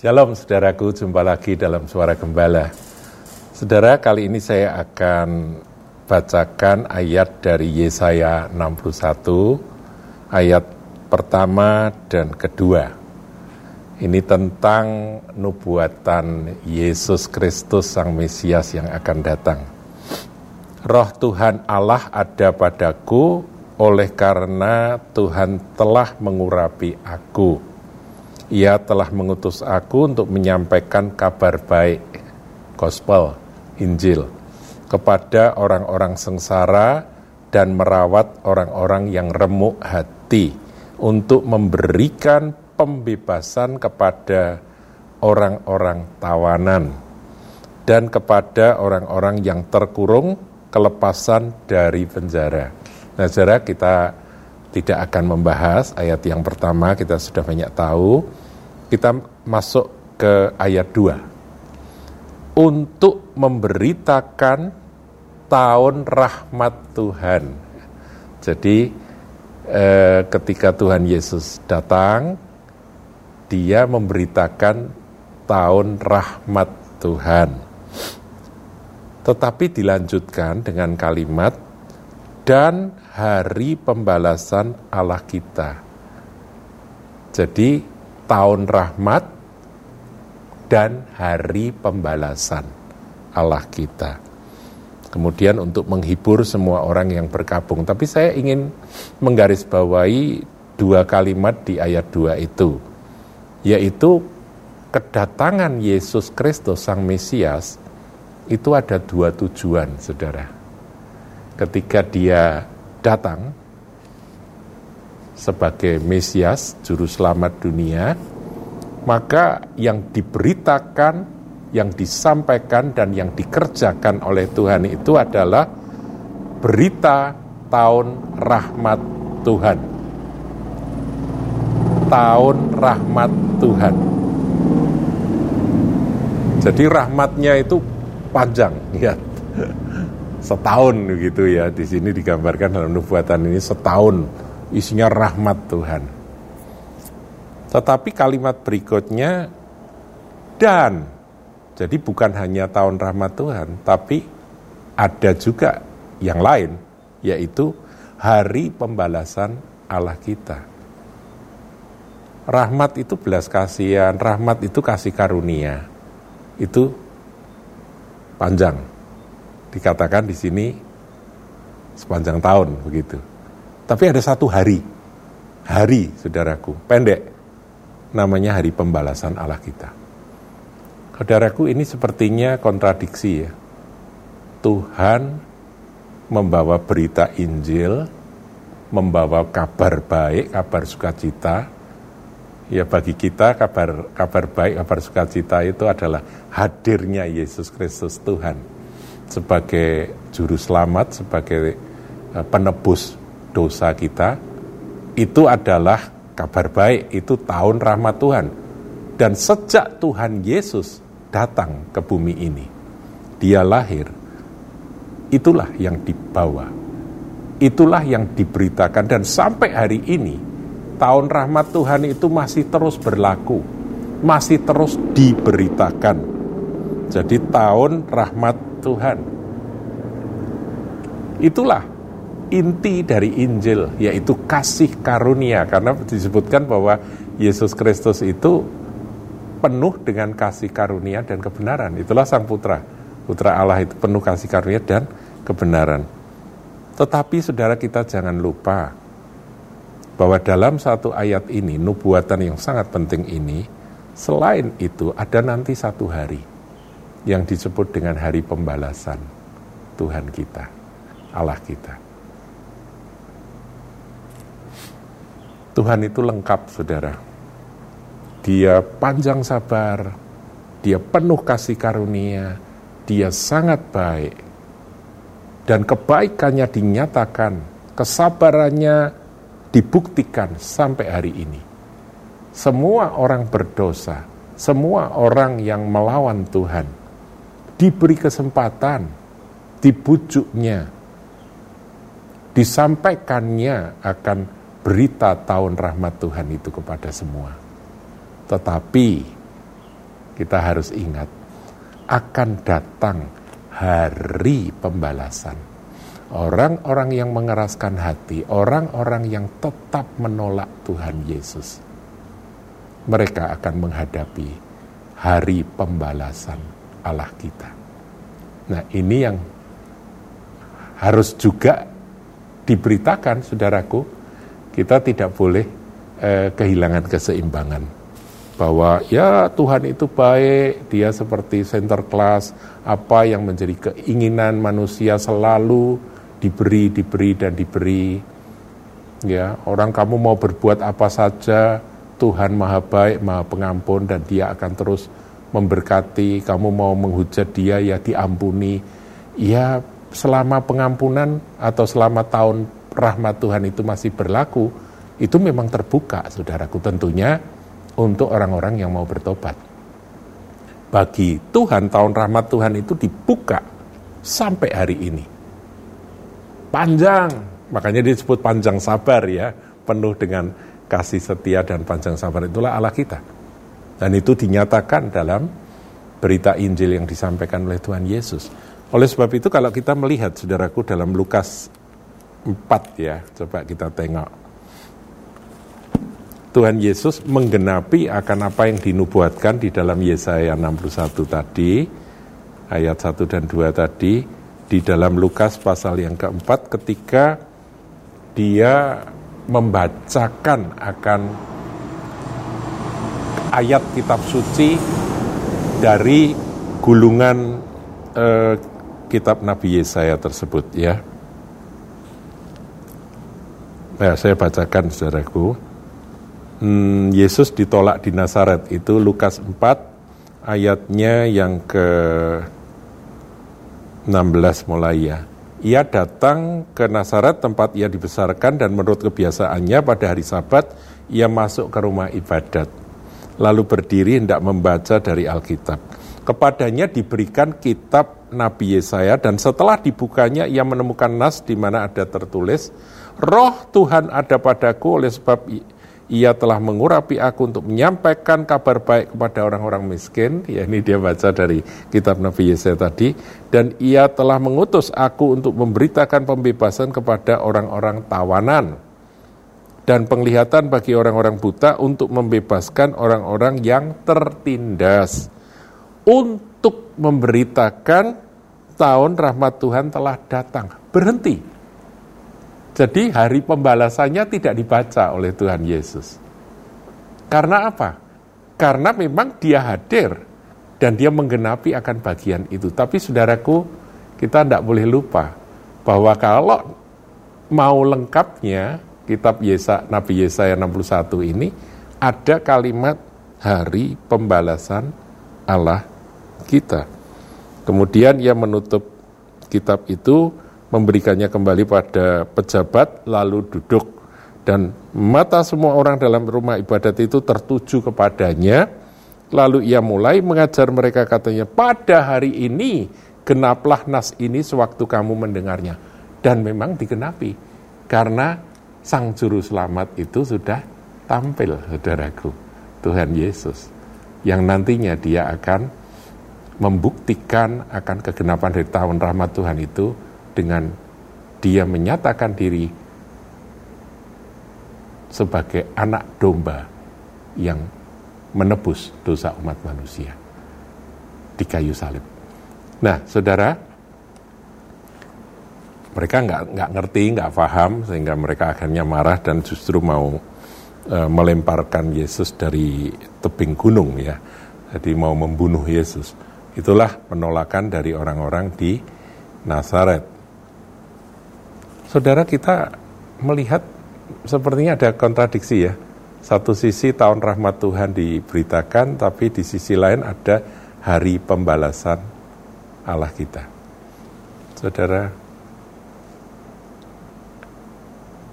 Shalom saudaraku, jumpa lagi dalam Suara Gembala. Saudara, kali ini saya akan bacakan ayat dari Yesaya 61, ayat pertama dan kedua. Ini tentang nubuatan Yesus Kristus Sang Mesias yang akan datang. Roh Tuhan Allah ada padaku oleh karena Tuhan telah mengurapi aku ia telah mengutus aku untuk menyampaikan kabar baik, gospel, Injil, kepada orang-orang sengsara dan merawat orang-orang yang remuk hati, untuk memberikan pembebasan kepada orang-orang tawanan dan kepada orang-orang yang terkurung kelepasan dari penjara. Nah, saudara kita tidak akan membahas ayat yang pertama, kita sudah banyak tahu. Kita masuk ke ayat 2. Untuk memberitakan tahun rahmat Tuhan. Jadi eh, ketika Tuhan Yesus datang, dia memberitakan tahun rahmat Tuhan. Tetapi dilanjutkan dengan kalimat dan hari pembalasan Allah kita. Jadi tahun rahmat dan hari pembalasan Allah kita. Kemudian untuk menghibur semua orang yang berkabung. Tapi saya ingin menggarisbawahi dua kalimat di ayat dua itu. Yaitu kedatangan Yesus Kristus Sang Mesias itu ada dua tujuan, saudara ketika dia datang sebagai Mesias, Juru Selamat dunia, maka yang diberitakan, yang disampaikan, dan yang dikerjakan oleh Tuhan itu adalah berita tahun rahmat Tuhan. Tahun rahmat Tuhan. Jadi rahmatnya itu panjang, ya setahun gitu ya. Di sini digambarkan dalam nubuatan ini setahun isinya rahmat Tuhan. Tetapi kalimat berikutnya dan jadi bukan hanya tahun rahmat Tuhan, tapi ada juga yang lain yaitu hari pembalasan Allah kita. Rahmat itu belas kasihan, rahmat itu kasih karunia. Itu panjang dikatakan di sini sepanjang tahun begitu. Tapi ada satu hari, hari saudaraku, pendek, namanya hari pembalasan Allah kita. Saudaraku ini sepertinya kontradiksi ya. Tuhan membawa berita Injil, membawa kabar baik, kabar sukacita. Ya bagi kita kabar kabar baik, kabar sukacita itu adalah hadirnya Yesus Kristus Tuhan sebagai juru selamat, sebagai eh, penebus dosa kita, itu adalah kabar baik, itu tahun rahmat Tuhan. Dan sejak Tuhan Yesus datang ke bumi ini, dia lahir, itulah yang dibawa, itulah yang diberitakan. Dan sampai hari ini, tahun rahmat Tuhan itu masih terus berlaku, masih terus diberitakan. Jadi tahun rahmat Tuhan. Itulah inti dari Injil, yaitu kasih karunia. Karena disebutkan bahwa Yesus Kristus itu penuh dengan kasih karunia dan kebenaran. Itulah Sang Putra. Putra Allah itu penuh kasih karunia dan kebenaran. Tetapi saudara kita jangan lupa bahwa dalam satu ayat ini, nubuatan yang sangat penting ini, selain itu ada nanti satu hari yang disebut dengan hari pembalasan Tuhan kita, Allah kita. Tuhan itu lengkap, saudara. Dia panjang sabar, dia penuh kasih karunia, dia sangat baik, dan kebaikannya dinyatakan, kesabarannya dibuktikan sampai hari ini. Semua orang berdosa, semua orang yang melawan Tuhan, diberi kesempatan, dibujuknya, disampaikannya akan berita tahun rahmat Tuhan itu kepada semua. Tetapi kita harus ingat akan datang hari pembalasan. Orang-orang yang mengeraskan hati, orang-orang yang tetap menolak Tuhan Yesus, mereka akan menghadapi hari pembalasan Allah kita. Nah, ini yang harus juga diberitakan, saudaraku. Kita tidak boleh eh, kehilangan keseimbangan bahwa ya Tuhan itu baik, dia seperti center class, apa yang menjadi keinginan manusia selalu diberi, diberi dan diberi. Ya, orang kamu mau berbuat apa saja, Tuhan Maha baik, Maha pengampun dan dia akan terus memberkati. Kamu mau menghujat dia ya diampuni. Ya, selama pengampunan atau selama tahun rahmat Tuhan itu masih berlaku, itu memang terbuka, saudaraku tentunya untuk orang-orang yang mau bertobat. Bagi Tuhan, tahun rahmat Tuhan itu dibuka sampai hari ini. Panjang, makanya disebut panjang sabar ya, penuh dengan kasih setia dan panjang sabar itulah Allah kita. Dan itu dinyatakan dalam berita Injil yang disampaikan oleh Tuhan Yesus. Oleh sebab itu kalau kita melihat saudaraku dalam Lukas 4 ya, coba kita tengok Tuhan Yesus menggenapi akan apa yang dinubuatkan di dalam Yesaya 61 tadi, ayat 1 dan 2 tadi, di dalam Lukas pasal yang keempat ketika dia membacakan akan ayat kitab suci dari gulungan eh, kitab Nabi Yesaya tersebut ya. Nah, saya bacakan saudaraku hmm, Yesus ditolak di Nazaret itu Lukas 4 ayatnya yang ke 16 mulai ya. Ia datang ke Nazaret tempat ia dibesarkan dan menurut kebiasaannya pada hari sabat ia masuk ke rumah ibadat. Lalu berdiri hendak membaca dari Alkitab. Kepadanya diberikan kitab Nabi Yesaya dan setelah dibukanya ia menemukan nas di mana ada tertulis, Roh Tuhan ada padaku oleh sebab ia telah mengurapi aku untuk menyampaikan kabar baik kepada orang-orang miskin, ya ini dia baca dari kitab Nabi Yesaya tadi, dan ia telah mengutus aku untuk memberitakan pembebasan kepada orang-orang tawanan dan penglihatan bagi orang-orang buta untuk membebaskan orang-orang yang tertindas untuk memberitakan tahun rahmat Tuhan telah datang. Berhenti jadi hari pembalasannya tidak dibaca oleh Tuhan Yesus. Karena apa? Karena memang dia hadir dan dia menggenapi akan bagian itu. Tapi saudaraku, kita tidak boleh lupa bahwa kalau mau lengkapnya kitab Yesa, Nabi Yesaya 61 ini ada kalimat hari pembalasan Allah kita. Kemudian ia menutup kitab itu memberikannya kembali pada pejabat lalu duduk. Dan mata semua orang dalam rumah ibadat itu tertuju kepadanya. Lalu ia mulai mengajar mereka katanya pada hari ini genaplah nas ini sewaktu kamu mendengarnya. Dan memang digenapi karena sang juru selamat itu sudah tampil saudaraku Tuhan Yesus yang nantinya dia akan membuktikan akan kegenapan dari tahun rahmat Tuhan itu dengan dia menyatakan diri sebagai anak domba yang menebus dosa umat manusia di kayu salib. Nah, saudara, mereka nggak nggak ngerti, nggak paham, sehingga mereka akhirnya marah dan justru mau e, melemparkan Yesus dari tebing gunung ya, jadi mau membunuh Yesus. Itulah penolakan dari orang-orang di Nazaret. Saudara kita melihat sepertinya ada kontradiksi ya. Satu sisi tahun rahmat Tuhan diberitakan, tapi di sisi lain ada hari pembalasan Allah kita. Saudara,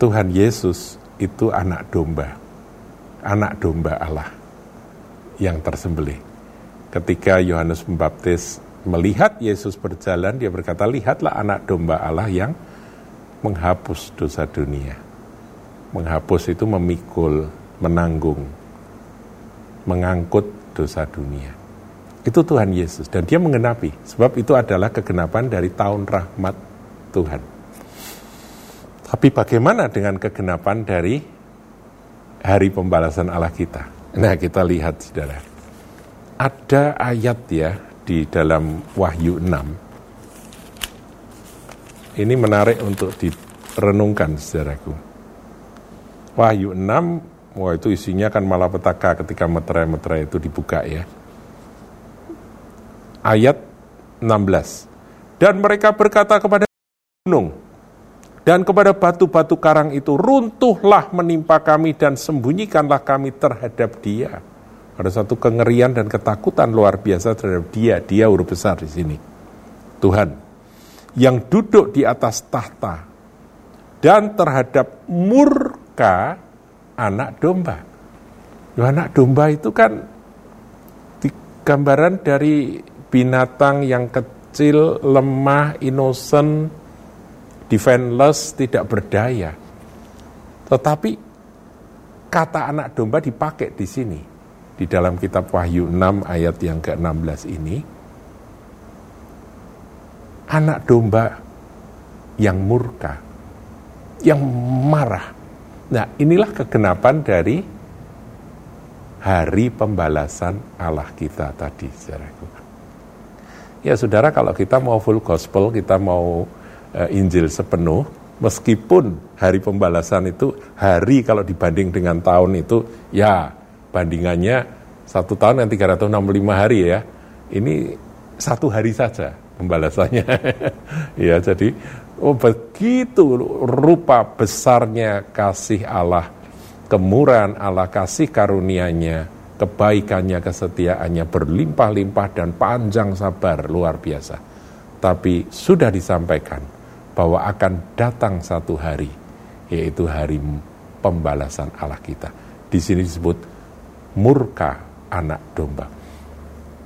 Tuhan Yesus itu anak domba, anak domba Allah yang tersembelih. Ketika Yohanes Pembaptis melihat Yesus berjalan, dia berkata, lihatlah anak domba Allah yang menghapus dosa dunia. Menghapus itu memikul, menanggung, mengangkut dosa dunia. Itu Tuhan Yesus dan dia mengenapi sebab itu adalah kegenapan dari tahun rahmat Tuhan. Tapi bagaimana dengan kegenapan dari hari pembalasan Allah kita? Nah, kita lihat Saudara. Ada ayat ya di dalam Wahyu 6. Ini menarik untuk direnungkan Saudaraku. Wahyu 6, wah itu isinya kan malapetaka ketika meterai-meterai itu dibuka ya ayat 16. Dan mereka berkata kepada gunung dan kepada batu-batu karang itu, runtuhlah menimpa kami dan sembunyikanlah kami terhadap dia. Ada satu kengerian dan ketakutan luar biasa terhadap dia. Dia huruf besar di sini. Tuhan yang duduk di atas tahta dan terhadap murka anak domba. Ya, anak domba itu kan gambaran dari binatang yang kecil, lemah, innocent, defenseless, tidak berdaya. Tetapi kata anak domba dipakai di sini. Di dalam kitab Wahyu 6 ayat yang ke-16 ini. Anak domba yang murka, yang marah. Nah inilah kegenapan dari hari pembalasan Allah kita tadi. Ya saudara kalau kita mau full gospel, kita mau uh, Injil sepenuh, meskipun hari pembalasan itu hari kalau dibanding dengan tahun itu, ya bandingannya satu tahun yang 365 hari ya, ini satu hari saja pembalasannya. ya jadi oh begitu rupa besarnya kasih Allah, kemurahan Allah, kasih karunia-Nya kebaikannya, kesetiaannya berlimpah-limpah dan panjang sabar luar biasa. Tapi sudah disampaikan bahwa akan datang satu hari, yaitu hari pembalasan Allah kita. Di sini disebut murka anak domba.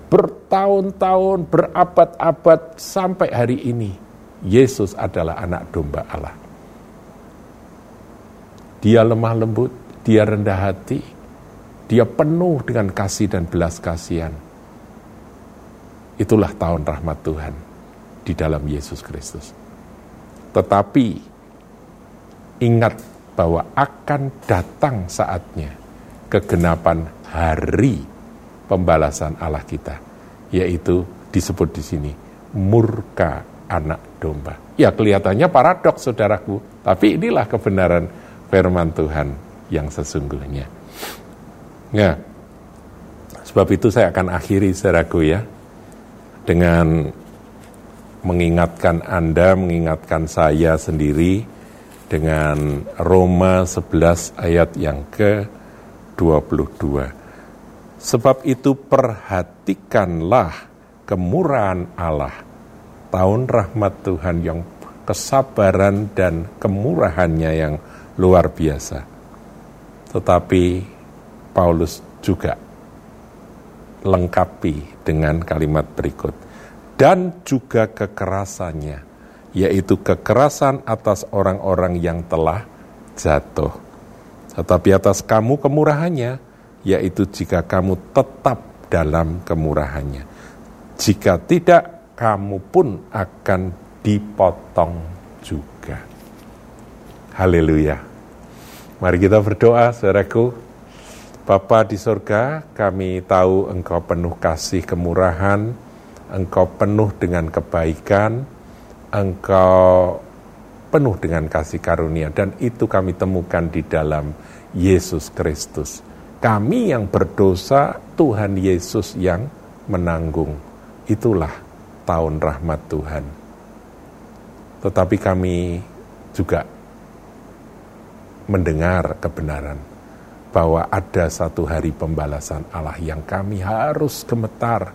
Bertahun-tahun, berabad-abad sampai hari ini, Yesus adalah anak domba Allah. Dia lemah lembut, dia rendah hati, dia penuh dengan kasih dan belas kasihan. Itulah tahun rahmat Tuhan di dalam Yesus Kristus. Tetapi ingat bahwa akan datang saatnya kegenapan hari pembalasan Allah kita, yaitu disebut di sini murka anak domba. Ya kelihatannya paradoks saudaraku, tapi inilah kebenaran firman Tuhan yang sesungguhnya. Ya. Sebab itu saya akan akhiri saudaraku ya dengan mengingatkan Anda, mengingatkan saya sendiri dengan Roma 11 ayat yang ke-22. Sebab itu perhatikanlah kemurahan Allah, tahun rahmat Tuhan yang kesabaran dan kemurahannya yang luar biasa. Tetapi Paulus juga lengkapi dengan kalimat berikut. Dan juga kekerasannya, yaitu kekerasan atas orang-orang yang telah jatuh. Tetapi atas kamu kemurahannya, yaitu jika kamu tetap dalam kemurahannya. Jika tidak, kamu pun akan dipotong juga. Haleluya. Mari kita berdoa, saudaraku. Bapa di sorga, kami tahu Engkau penuh kasih kemurahan, Engkau penuh dengan kebaikan, Engkau penuh dengan kasih karunia, dan itu kami temukan di dalam Yesus Kristus. Kami yang berdosa, Tuhan Yesus yang menanggung. Itulah tahun rahmat Tuhan. Tetapi kami juga mendengar kebenaran bahwa ada satu hari pembalasan Allah yang kami harus gemetar,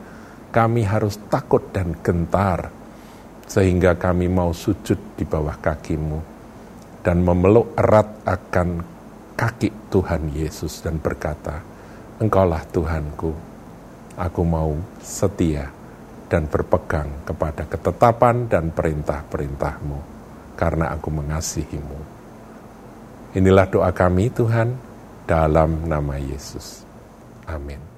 kami harus takut dan gentar, sehingga kami mau sujud di bawah kakimu dan memeluk erat akan kaki Tuhan Yesus dan berkata, Engkaulah Tuhanku, aku mau setia dan berpegang kepada ketetapan dan perintah-perintahmu, karena aku mengasihimu. Inilah doa kami Tuhan, dalam nama Yesus. Amin.